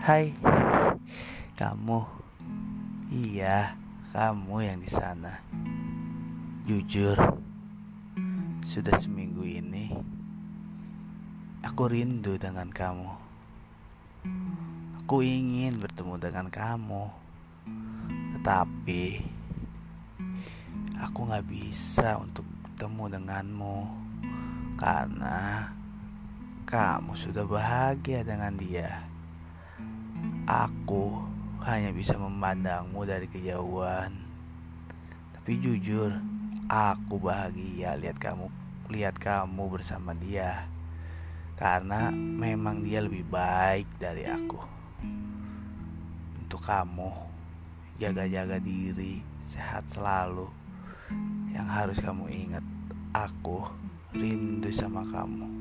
Hai, kamu. Iya, kamu yang di sana. Jujur, sudah seminggu ini aku rindu dengan kamu. Aku ingin bertemu dengan kamu, tetapi aku gak bisa untuk bertemu denganmu karena kamu sudah bahagia dengan dia. Aku hanya bisa memandangmu dari kejauhan. Tapi jujur, aku bahagia lihat kamu lihat kamu bersama dia. Karena memang dia lebih baik dari aku. Untuk kamu, jaga-jaga diri, sehat selalu. Yang harus kamu ingat, aku rindu sama kamu.